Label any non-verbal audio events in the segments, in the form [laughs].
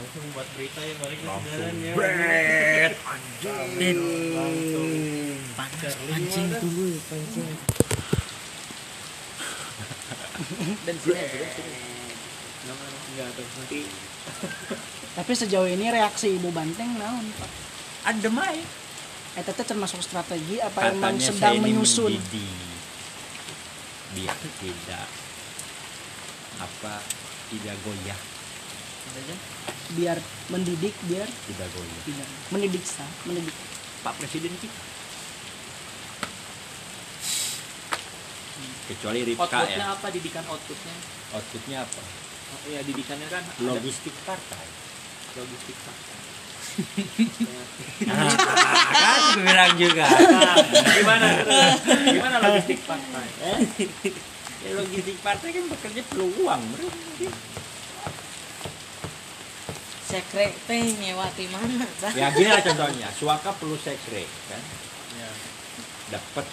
langsung buat berita yang balik ke langsung. saudaranya. bret langsung. Panas pancing dulu pancing dan sini juga sini. Enggak tuh nanti. Tapi sejauh ini reaksi ibu banteng naon? Pak adem aja. Eh teteh termasuk strategi apa emang katanya sedang saya ini menyusun? Biar tidak apa tidak goyah biar mendidik biar tidak goyah tidak. Mendidik sah mendidik. Pak Presiden kita kecuali Ripka outputnya ya apa didikan outputnya? Outputnya apa? Oh, ya didikannya kan ada logistik partai. Logistik partai. Nah, [laughs] kan gue bilang juga. Nah, gimana gimana logistik partai? Ya, logistik partai kan bekerja perlu uang bro sekre teh nyewa di mana ya gini lah contohnya. Suaka perlu sekre kan? Ya. Dapat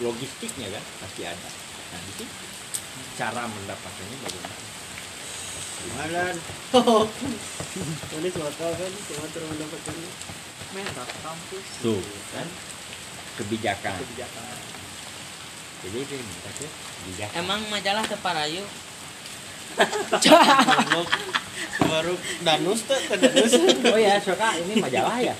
logistiknya kan? Pasti ada. Nah itu cara mendapatkannya bagaimana? Malan. [laughs] Ini suatu kan, cuma terus mendapatkan merah kampus. Tuh kan? Kebijakan. Kebijakan. Jadi ke kebijakan. Emang majalah teparayu? Goblok. Baru danus tuh, ke danus. oh ya suaka ini majalah ya?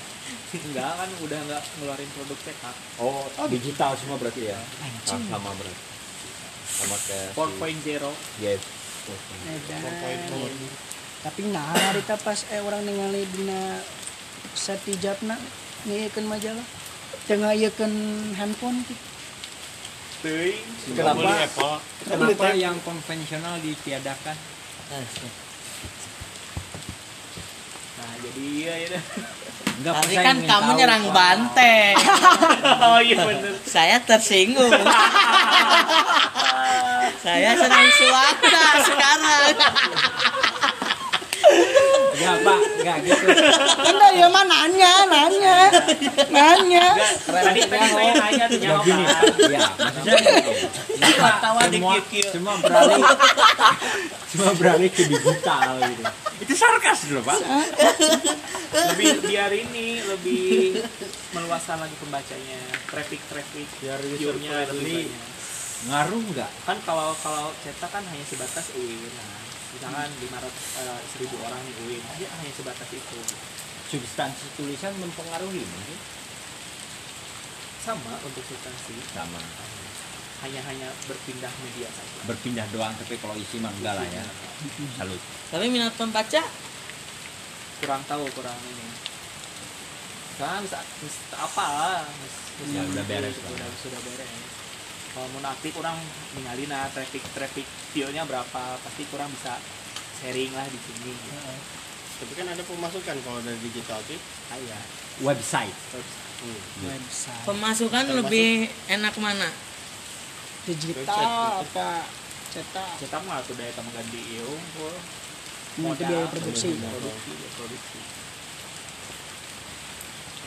Enggak kan udah enggak ngeluarin produk cetak oh, digital semua berarti ya? Ah, sama berarti. Sama ke 4.0 yes. Edan. 4.0. tapi nah kita pas eh orang ningali dina set hijabna ngiekeun majalah. Tengah ngiekeun handphone gitu Teuing. Kenapa? Kenapa yang konvensional ditiadakan? Nah jadi iya ya Enggak tapi kan kamu nyerang banteng [laughs] oh iya bener. Saya tersinggung. [laughs] Saya senang suaka sekarang. Enggak pak. Enggak gitu. Enggak ya mah nanya nanya. Tadi tadi saya nanya tuh nyawa gini. Ya maksudnya gini. Tawa di semua semua beralih semua beralih ke digital gitu. Itu sarkas loh pak. Lebih biar ini lebih meluaskan lagi pembacanya. Traffic traffic Biar user view-nya lebih ngaruh nggak? Kan kalau kalau cetak kan hanya sebatas UIN. Nah misalkan 500 eh, 1000 orang nih UIN. Dia hanya sebatas itu substansi tulisan mempengaruhi mungkin? Sama untuk substansi. Sama. Hanya hanya berpindah media saja. Berpindah doang tapi kalau isi mah enggak lah ya. Salut. Tapi minat pembaca kurang tahu kurang ini. Kan saat apa lah Ya, udah beres lah. udah sudah beres. Kalau mau aktif orang ninggalin nah traffic traffic view-nya berapa pasti kurang bisa sharing lah di sini. Gitu. Tapi kan ada pemasukan kalau dari digital sih. Ah, iya. website. Hmm. website. Pemasukan Termasuk- lebih enak mana? Digital apa cetak? Cetak mah tuh daya tambah ganti iyo mau biaya produksi. Produksi produksi.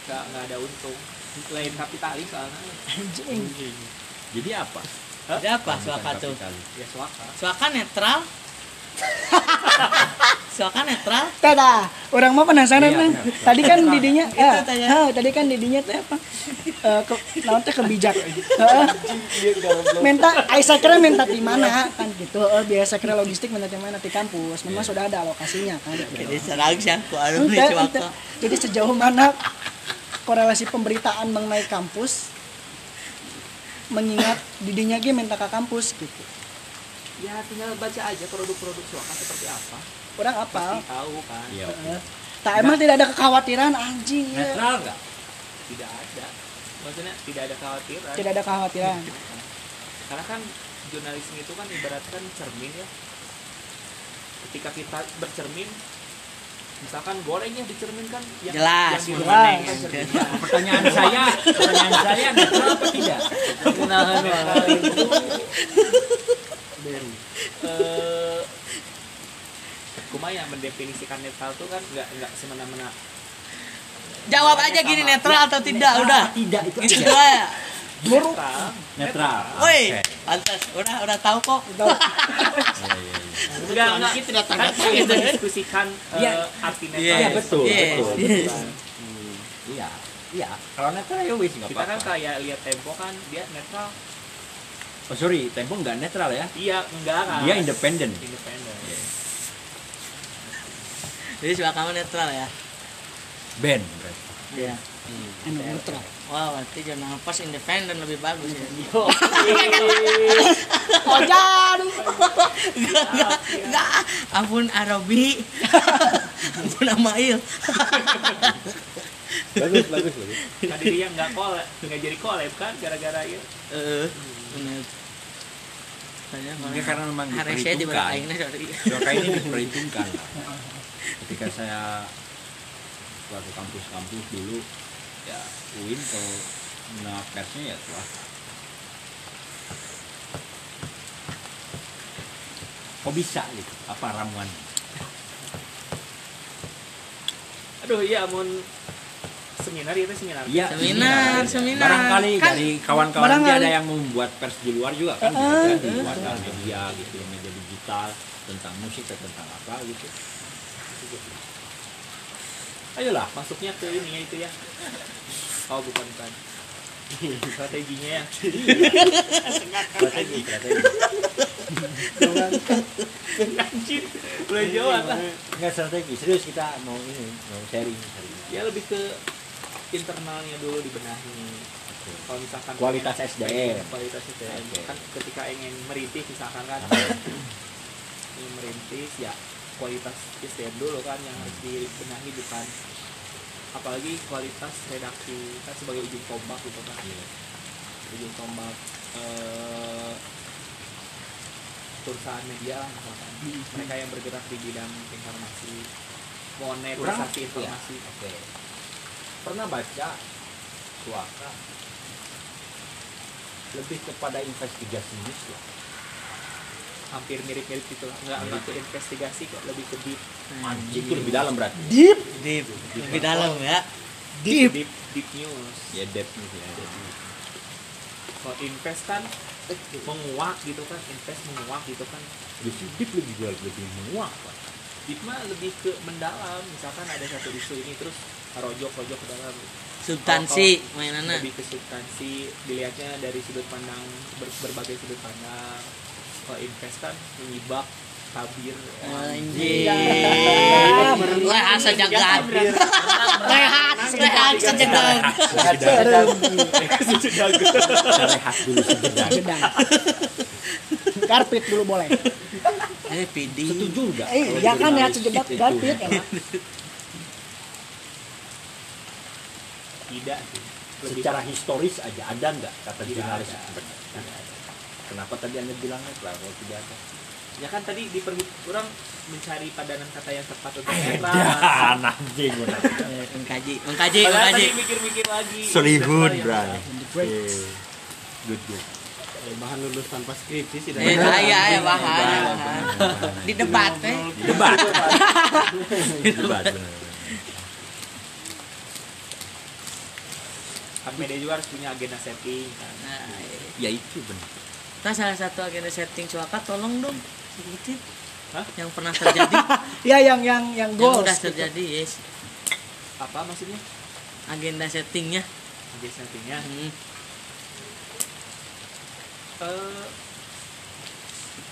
Nggak nggak ada untung. Lain kapitalis soalnya. Anjing. Jadi apa? Ada apa? Bukan suaka tuh. ya suaka. Suaka netral [laughs] suaka netral Tada, orang mah penasaran Iya, kan. Tadi kan didinya, Itu ah, tanya. ah, tadi kan didinya teh apa? Eh, ke, naon teh kebijak. [laughs] Heeh. minta, ai saya kira minta di mana kan gitu. Eh, biasa kira logistik minta di mana di kampus. Memang sudah ada alokasinya kan. jadi serang sih aku anu. Jadi sejauh mana korelasi pemberitaan mengenai kampus mengingat didinya ge minta ke kampus gitu. Ya tinggal baca aja produk-produk suaka seperti apa Orang pasti apa? tahu kan iya. Heeh. Tak emang tidak ada kekhawatiran anjing. ya. netral nggak tidak ada maksudnya tidak ada kekhawatiran Tidak ada kekhawatiran. [laughs] karena kan jurnalisme itu kan ibaratkan cermin ya ketika kita bercermin misalkan gorengnya dicerminkan yang Jelas, yang jelas. kan pertanyaan saya pertanyaan saya netral apa tidak nah itu eh kumaya yang mendefinisikan netral itu kan nggak nggak semena-mena. Jawab aja gini netral atau tidak udah. tidak itu gitu aja. aja. Netral. Netral. Woi Oke. pantas. Udah udah tahu kok. Iya, iya, iya. enggak enggak Kita tidak kan kita mendiskusikan eh, Iya. arti netral. Iya, Iya. betul, Yes, betul. Hmm, Iya, iya. Kalau netral ya wis nggak kita kan apa-apa. kayak lihat tempo kan dia netral Oh sorry, Tempo nggak netral ya. iya enggak kan Dia independen. independen [laughs] Jadi suka kamu netral ya. Band berarti. Iya. neutral Wah, berarti jangan pas independen lebih bagus ya. ojan Enggak, enggak, enggak. Ampun Arabi. [laughs] Ampun Amail. [laughs] bagus, bagus, bagus. tadi dia nggak collab nggak jadi collab kan gara-gara itu Eh, benar. Tanya karena memang hari saya di diperhitungkan. Suaka ini [laughs] diperhitungkan. lah. Ketika saya waktu kampus-kampus dulu, ya UIN kalau menengah persnya ya telah kok bisa gitu apa ramuan aduh iya amun seminar itu seminar Iya, Seminar, seminar. Barangkali Kan- dari kawan-kawan dia ada yang membuat pers di luar juga kan, Eh, bisa di luar media gitu, media digital tentang musik atau tentang apa gitu. Ayolah, masuknya ke ini itu ya oh bukan bukan [laughs] strateginya ya strategi, strategi. anjir boleh jawab lah Enggak strategi, serius kita mau ini, mau sharing, sharing. ya lebih ke internalnya dulu dibenahi. Kalau misalkan Kualitas pengen- SDM. pengen kualitas SDM Oke. kan ketika ingin merintis misalkan kan ingin merintis ya kualitas SDM dulu kan yang harus dibenahi bukan apalagi kualitas redaksi kan sebagai ujung tombak gitu kan. Ujung tombak eh, perusahaan media lah misalkan. Mereka yang bergerak di bidang informasi monetisasi informasi. Oke. Pernah baca suaka lebih kepada investigasi news lah. hampir mirip-mirip gitu lah nggak nggak ke investigasi kok lebih ke deep Anjing itu lebih dalam berarti. deep Deep, lebih dalam ya. deep deep deep news Ya depth nih ya. depth. kalau invest kan menguak gitu kan invest menguak gitu kan Justru deep lebih jual lebih menguak Pak. deep mah lebih ke mendalam misalkan ada satu isu ini terus rojok rojok ke dalam Substansi mainannya. lebih ke substansi dilihatnya dari sudut pandang ber- berbagai sudut pandang kalau invest kan menyibak tabir Anjing. [laughs] Rehat sejagat. Rehat, rehat sejagat. Kita rehat dulu gedang karpet dulu boleh Eh, PD. Setuju enggak? eh ya kan ya itu? karpet emang tidak sih lebih Secara historis aja ada enggak kata Tidak jurnalis ada. Kenapa tadi anda bilang netral kalau tidak ada? ya kan tadi diperhit kurang mencari padanan kata yang tepat untuk netral anjing benar. Eh, Mengkaji, mengkaji, mengkaji. tadi mikir-mikir lagi Netral bro. Good, good. Eh, bahan lulus tanpa skripsi sih Eh, saya ya bahan, ya, bahan. Di debat eh. Debat. [laughs] Debat benar. Kan media juga harus punya agenda setting kan Nah, Ya itu benar. kita salah satu agenda setting cuaca tolong dong sedikit. Hah? Yang pernah terjadi, [laughs] ya yang yang yang yang goals udah gitu. terjadi, yes. apa maksudnya Agenda settingnya. agenda settingnya Hmm. eh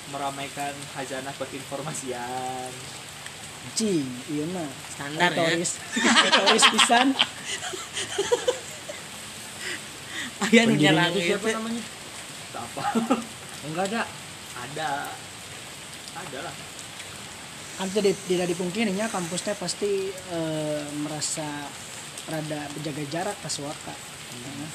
meramaikan hajanah perinformasian Cing, iya mah Standar ya. [laughs] Retoris. Retoris pisan [laughs] Ayan Pendirinya nyerang itu siapa namanya? apa. [laughs] Enggak ada. ada. Ada lah. Kan tidak tidak dipungkirinya kampusnya pasti eh, merasa rada menjaga jarak ke suaka Nah,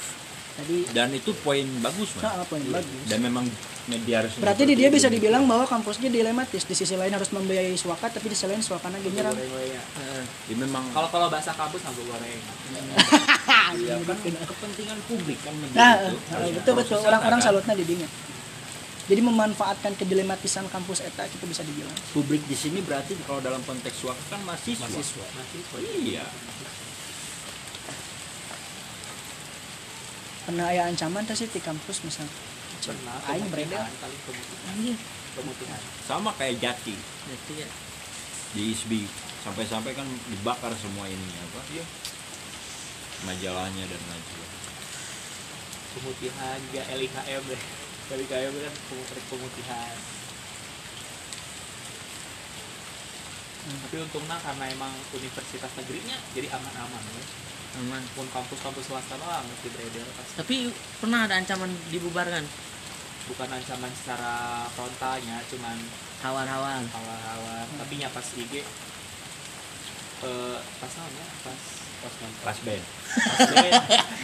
tadi Dan itu poin bagus, Mas. nah, poin bagus. Dan memang media harus berarti di dia bisa dibilang bahwa kampusnya dilematis. Di sisi lain harus membiayai suaka tapi di sisi lain suakanya lagi nyerang Goreng-gorengnya. Heeh. Ya, memang kalau kalau bahasa kampus nggak goreng ya, kan kepentingan publik kan nah itu. eh, betul betul orang-orang kan. salutnya di dinya jadi memanfaatkan kedilematisan kampus eta itu bisa dibilang Publik di sini berarti kalau dalam konteks suaka kan mahasiswa. mahasiswa mahasiswa Iya. pernah ada ancaman tuh sih di kampus misal pernah Aing beredar. Anjir. pemutihan sama kayak jati Berarti ya. di ISBI sampai-sampai kan dibakar semua ini apa Iya. Majalahnya dan sebagainya pemutihan juga LIKM deh LIKM kan pem- pemutihan tapi untungnya karena emang universitas negerinya jadi aman-aman ya. Aman. pun kampus-kampus swasta doang mesti beredar pasti Tapi pernah ada ancaman dibubarkan. bukan ancaman secara frontalnya cuman Hawan-hawan. awal-awal tapi nya pas IG eh pas namanya pas pas band pas [laughs] band,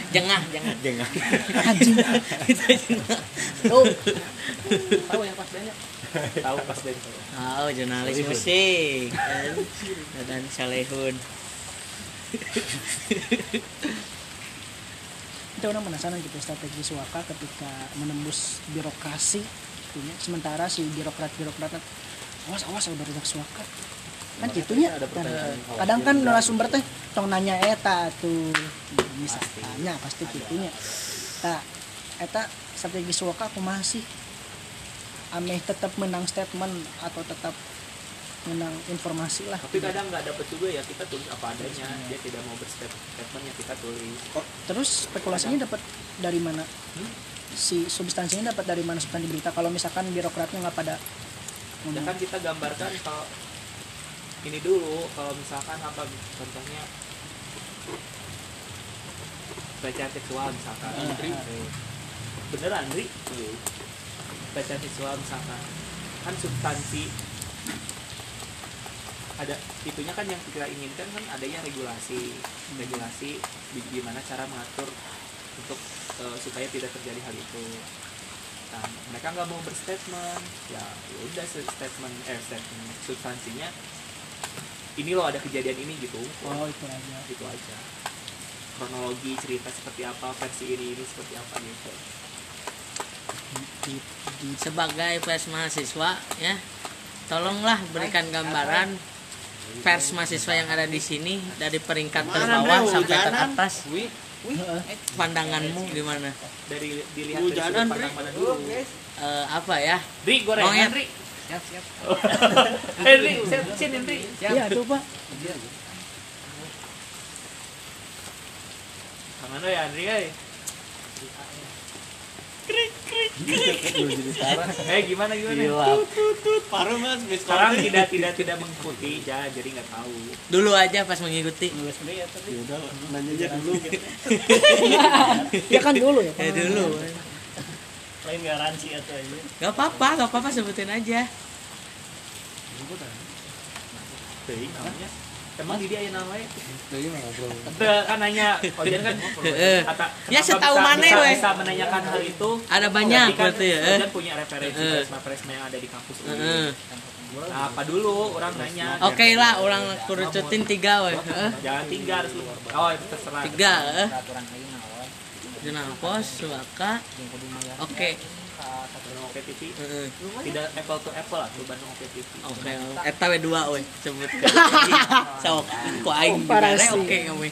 Jengah, jengah. jangan anjing Itu jengah. oh tahu yang pas bandnya tahu pas band tahu. Oh, jurnalis musik. Dan Salehun. kita orang penasaran gitu strategi suaka ketika menembus birokrasi gitu ya. sementara si birokrat birokrat awas awas ada baru suaka kan gitunya kan, kadang kan narasumber teh tong nanya eta tuh. Misalnya pasti gitunya tak eta strategi suaka aku masih ameh tetap menang statement atau tetap menang informasi lah. Tapi kadang nggak dapet juga ya kita tulis apa adanya. Dia tidak mau berstatement ya kita tulis. Terus spekulasinya dapat dari mana? Hmm? si substansinya dapat dari mana? Substansi berita kalau misalkan birokratnya nggak pada ya kan kita gambarkan kalau ini dulu kalau misalkan apa contohnya. Pelecehan seksual misalkan. Ri. beneran Ri pelecehan seksual misalkan. Kan substansi. Ada itunya kan yang kita inginkan kan adanya regulasi. Regulasi gimana cara mengatur untuk eh, supaya tidak terjadi hal itu. Nah mereka nggak mau berstatement. Ya ya udah statement eh statement substansinya ini loh ada kejadian ini gitu. Oh itu aja. Gitu aja. Kronologi cerita seperti apa versi ini ini seperti apa gitu. Sebagai pers mahasiswa ya, tolonglah berikan gambaran pers mahasiswa yang ada di sini dari peringkat terbawah sampai teratas. Heeh. Pandanganmu gimana? dari dilihat dari pandang mana dulu? Eh, apa ya? Ri gorengan Monyet. Ri siap siap. [laughs] Eh Ri siap sini Ri. Iya tuh pak Kamano ya Andri [laughs] eh Eh gimana gimana? Paruh mas, mis Sekarang tidak tidak tidak mengikuti ya jadi nggak tahu. Dulu aja pas mengikuti. Yaudah, nanya aja. dulu. [laughs] ya kan dulu ya Ya dulu. Lain garansi atau aja. Gak apa-apa, gak apa-apa sebutin aja. Teuing namanya. Emang di dia yang namanya? Jadi ngobrol. Ada kan nanya, Ojan kan Heeh. [laughs] kata Ya, setahu mana, bisa, weh. bisa menanyakan hal itu. Ada banyak Berarti kan ya. Ojan punya referensi presma-presma yang ada di kampus. Heeh. Nah, apa dulu orang nanya? Oke lah, orang kurucutin tiga weh. Heeh. Jangan tiga harus lu. Oh, itu terserah. Tiga, eh. Jurnal pos, suaka. Oke. Bandung Oke. Tidak apple to apple lah Bandung Oke. Oke, eta we dua we sebut. Sok ku aing oke kamu.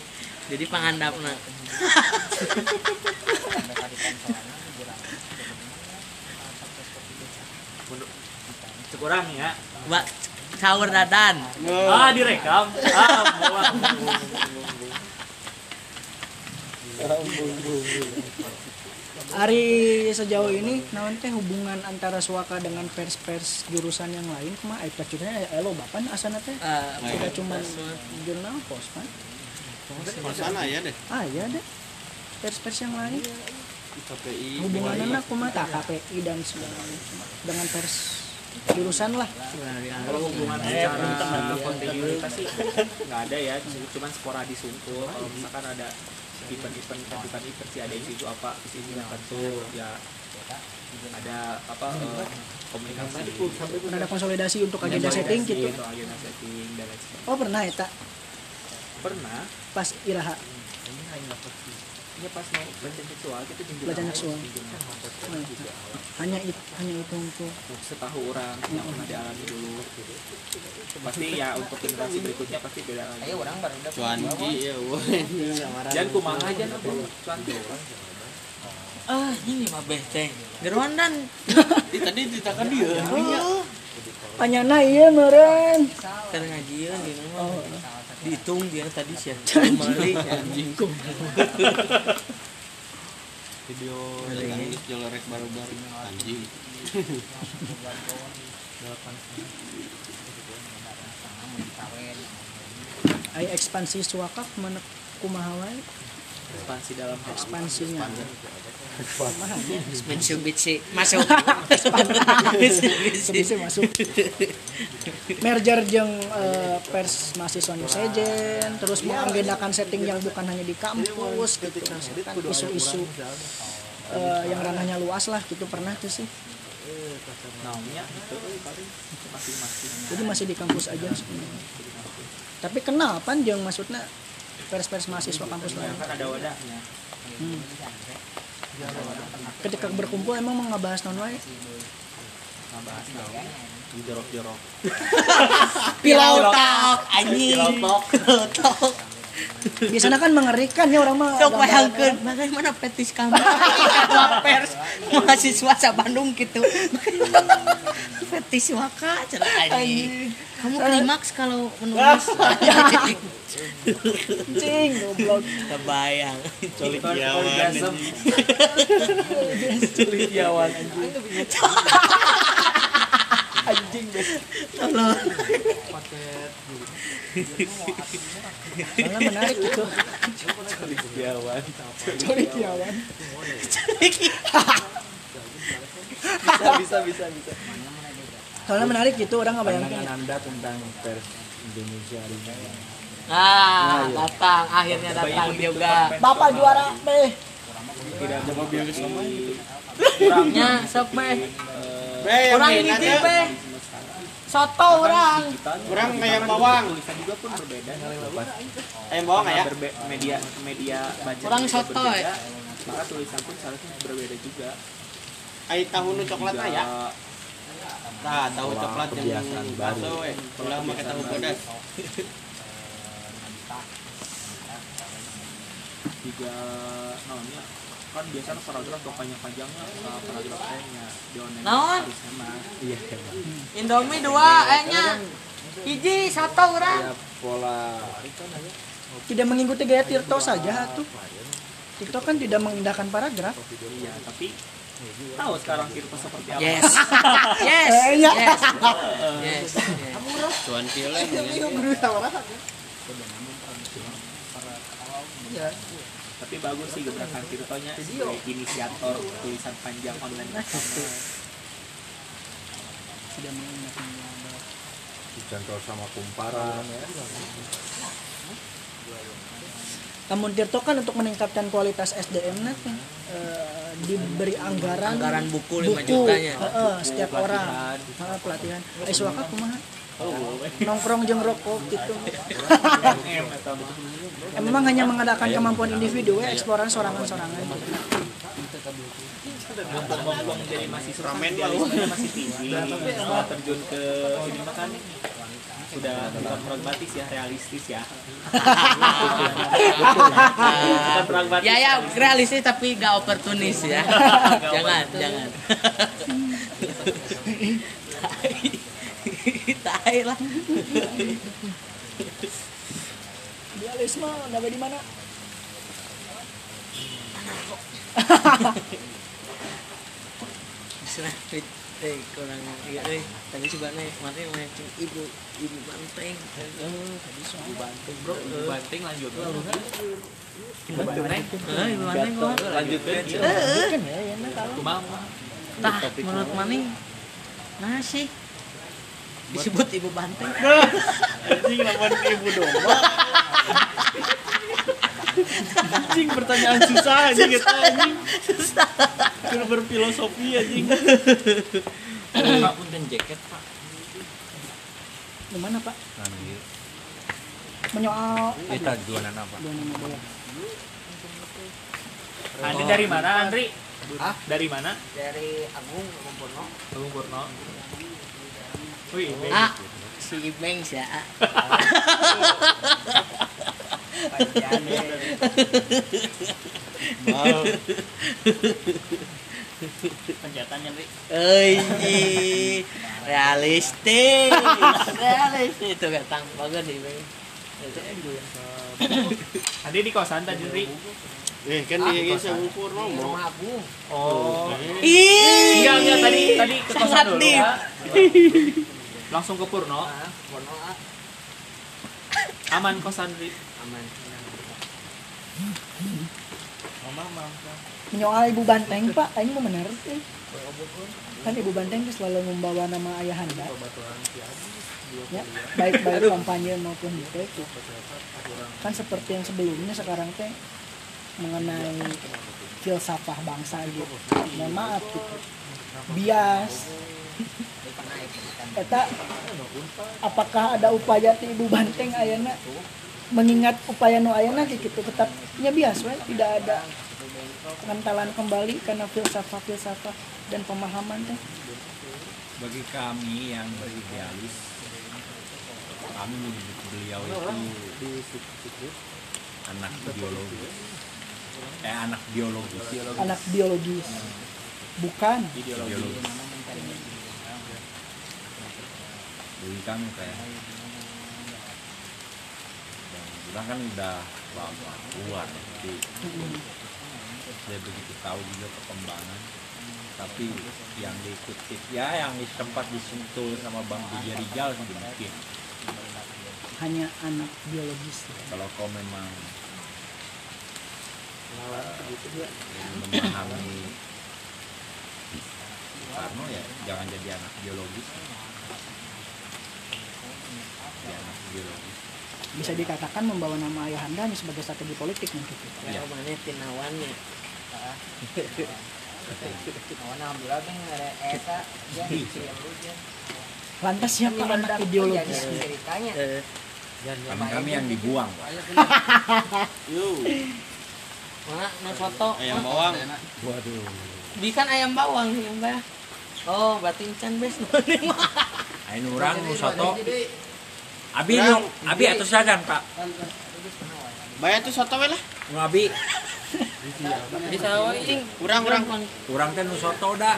Jadi pangandapna. Sekurang ya. Mbak sahur dadan. Ah, direkam. Ah. Ari sejauh ini naon teh hubungan antara suaka dengan pers-pers jurusan yang lain? Kumaha eh pers elo bapan asana teh? Eh, tidak cuma jurnal pos kan? Di sana ya deh. ah iya deh. Pers-pers yang lain? KPI. hubungannya kumaha tak KPI dan macam dengan pers jurusan lah. Kalau hubungan secara kontinuitas sih nggak ada ya, cuman sporadis unggul. Kalau misalkan ada event-event event event sih ada isu apa isu isu tertentu ya. Ada apa eh, komunikasi. Ada konsolidasi untuk agenda setting gitu. untuk agenda setting dan lain sebagainya. oh pernah eta Pernah. Pas iraha ya pas mau pelecehan seksual kita jemput Pelecehan seksual. Hanya itu hanya itu untuk setahu orang yang pernah dialami dulu pasti ya untuk generasi berikutnya pasti beda lagi Cuanki ya, wah. Ini samaran. [laughs] dan kumaha aja nanti cuanki ah ini mah beh teh geruan dan [laughs] tadi ditakan dia. oh Panyana iya meren. keur ngajian di nama Oh. Dihitung dia tadi sih. Kembali. Anjing. Video tadi jolorek baru-baru anjing. Ai ekspansi suaka mana kumaha wae? Ekspansi dalam ekspansinya. Mitsubishi masuk Bisa masuk. Merger jeung eh, pers mahasiswa New Sejen, terus mengagendakan setting yang bukan hanya di kampus gitu. Misalkan isu-isu eh, yang ranahnya luas lah gitu pernah tuh sih. Jadi masih di kampus aja sebenarnya. Tapi kenapa jeung maksudnya pers-pers mahasiswa kampus lain? kan ada wadahnya Hmm. Ketika berkumpul emang mau ngebahas non wae? ngebahas naon jorok-jorok [laughs] pilotok anjing. Pilotok. Biasanya kan mengerikan ya orang mah. sok bayangkeun bagaimana petis kamu? [laughs] Ketua pers mahasiswa sa Bandung gitu [laughs] petis waka kamu klimaks kalau menulis Cing, goblok. kebayang Colik orgasm. Culik Yawan anjing deh. tolong Malah menarik gitu. Culik Yawan Colik Yawan. bisa bisa bisa bisa Soalnya menarik gitu orang ngebayangin. anda tentang pers Indonesia hari ini nah datang akhirnya datang juga Bapak juara deh. tidak coba biar sama kurangnya sok meh kurang ini ada. be soto orang Kurang ayam bawang. tulisan juga pun berbeda Ayam bawang ya? Media media baca Kurang soto, ya? maka tulisan pun seharusnya berbeda juga Ai tahu nu coklat ya? Tah, tahu coklat yang bakso we. Ulah make tahu pedas. juga naonnya kan biasanya paragraf tuh panjang-panjangnya uh, paragraf nya di online Naon? iya Indomie dua nya hiji soto orang ya pola Tidak mengikuti gaya Tirto saja tuh. Tirto kan tidak mengindahkan paragraf. iya tapi tahu sekarang Tirto seperti apa? Yes. Yes. Iya. yes. Yes. Yes. Tuan kile tapi bagus sih gebrakan Tirtonya sebagai inisiator tulisan panjang online. Pertama Tidak mengindahkan dicontoh sama kumparan. Ya Namun Tirto kan untuk meningkatkan kualitas SDM kan, eh, diberi anggaran anggaran buku 5 buku. jutanya. Heeh, setiap orang. Heeh, pelatihan. Eh suaka kumaha? Nongkrong jeung rokok gitu. [laughs] Memang hanya mengadakan kemampuan individu ya eksploran sorangan-sorangan. Gitu. jadi ramen idealismenya masih tinggi. Terjun ke ini mah sudah bukan pragmatis ya realistis ya. Bukan pragmatis ya ya realistis tapi gak oportunis ya. Jangan jangan. Tai lah. Idealisme dapat di mana? [laughs] Nah, eh kurang iya eh tadi coba nih mati mancing ibu ibu banteng oh tadi soal banteng bro Ibu banting lanjut. Eh? Ibu banteng kok? lanjutkan Kan ya, ya nah, kalau kumaha tah menurut maning nah sih. Disebut ibu banteng [laughs] Anjing lawan ibu domba. Anjing pertanyaan susah anjing kita anjing. Kudu berfilosofi anjing. Pak punten jaket pak. Di mana Pak? nanti Menyoal. Kita jualan apa? Dua nama bola. Andri dari mana Andri? Dari mana? Dari Agung Kumpono Agung Purno. Wih, ah si Ibeng sih [laughs] ah. pencetannya Ri. Euy, realistis. realistis itu kan bagus sih, Bang. Tadi di kosan tadi Ri. Eh kan dia geus ukur ngomong. Oh. Ih, Enggak enggak tadi tadi ke kosan dulu. ya. Langsung ke Purno. Aman kosan Ri. Menyoal ibu banteng pak, aing mau bener eh. Kan ibu banteng tuh selalu membawa nama ayahanda. Ya, baik baik kampanye maupun itu. Kan seperti yang sebelumnya sekarang teh mengenai filsafah bangsa gitu. Mohon maaf gitu. Bias. Eta apakah ada upaya ti ibu banteng ayana mengingat upaya nu ayana gitu. Tetap ya bias we tidak ada pengentalan kembali karena filsafah dan pemahaman teh bagi kami yang beridealis kami menyebut beliau itu anak biologis. Eh anak biologis. Anak biologis. Bukan. Biologis. Bagi kami kayak kita kan udah lama tua jadi saya begitu tahu juga perkembangan. Tapi yang diikuti ya yang sempat disentuh sama Bang Budi Rijal mungkin. Hanya anak biologis. Kalau kau memang eh, memahami Soekarno ya jangan jadi anak biologis. Jadi anak biologis bisa dikatakan membawa nama ayahanda hanya sebagai strategi politik mungkin. Iya. Kalau mana tinawannya. lantas siapa anak ideologis Eh, kami kami yang dibuang Pak. [laughs] mana? No soto? Ayam bawang. waduh. Bikan ayam bawang sih, Mbak. Oh, berarti can bes. [laughs] Ain urang nu soto Abi nu Abi atus sadan Pak Bayar tuh soto lah. nu Abi Di sawah ini Kurang kurang. urang teh nu soto dah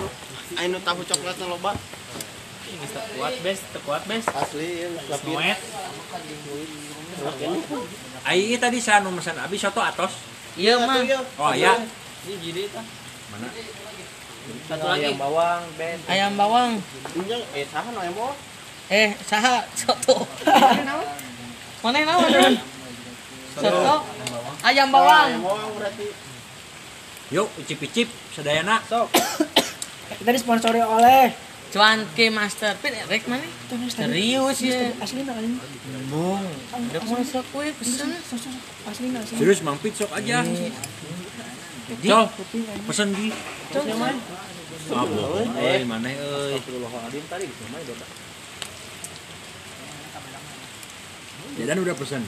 Anu tahu coklatnya loba. Ini kuat bes, kuat bes. Asli ya. Lapir. Noet. Ai tadi saya nu mesen Abi soto atos Iya, mah. oh ya Ini jadi itu. mana Satu lagi. Ayam bawang, bes. Ayam bawang. Injang eh saha no ayam bawang. Eh, saha soto. Mana yang naon? Soto. Ayam bawang. Ayam bawang berarti. yuk icip-icip sedayana kita disponsori oleh Cuanki Master. Pin rek mana? Serius ya. asli nggak ini Bung. Udah masak kue pesen. asli sih serius Mang Pit sok aja Di. Col, pesen di Mabok, euy maneh euy. Jadan udah pesen.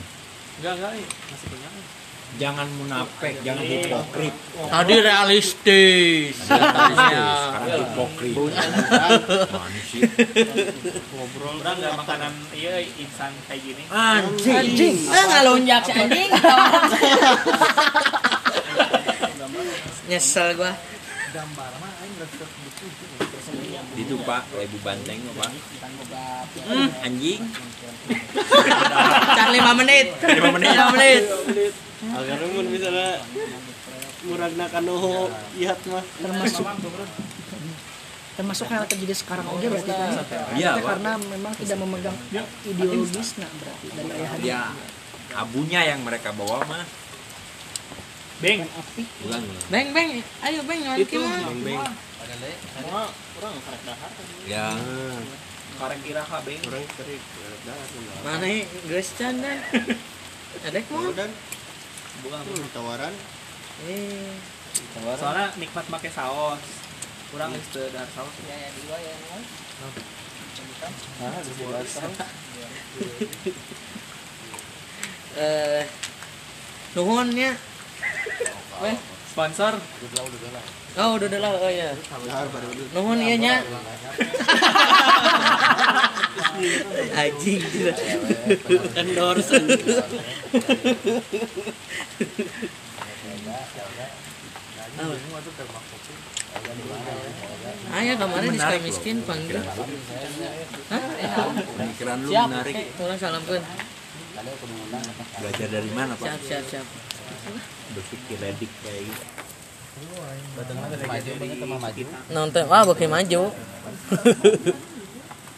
Enggak, enggak. eh. Masih punya. Jangan munafik, jangan hipokrit. Tadi realistis. Sekarang hipokrit. Mana sih? Ngobrol. Orang enggak makanan iya instan kayak gini. Anjing. anjing Ah ngalunjak si anjing. Nyesel gua. Itu Pak, ibu banteng Pak. Hmm, anjing. Can 5 menit. 5 menit. 5 menit. Agar mun misalnya muragna kanu ihat mah. termasuk termasuk yang terjadi sekarang oke berarti kan Iya, Pak. karena memang tidak memegang ideologis nah berarti dari ayahanda Ya, abunya yang mereka bawa mah. Beng. api Bukan. Beng beng, ayo beng nyuan Itu. Beng beng. Semua orang karek dahar. Ya. Karek kira ka beng. Orang kerik. Mana geus can dan. Adek mah. Dan Bukan. tawaran. Eh, Soalnya nikmat make saus. Kurang geus teu dahar saus. Ya ya dua ya. [laughs] eh nuhun ya. Weh, Sponsor. oh udah udah lah, oh ya. Dahar baru dulu. Nuhun ieu nya. [laughs] Anjing. Endorse. [laughs] Ah ya kemarin di Miskin panggil. Hah? Pemikiran lu Siap. menarik. Ulah salamkeun. Belajar dari mana pak? Siap siap siap. Berpikir redik kayak gitu. Nonton wah beuki maju. [laughs]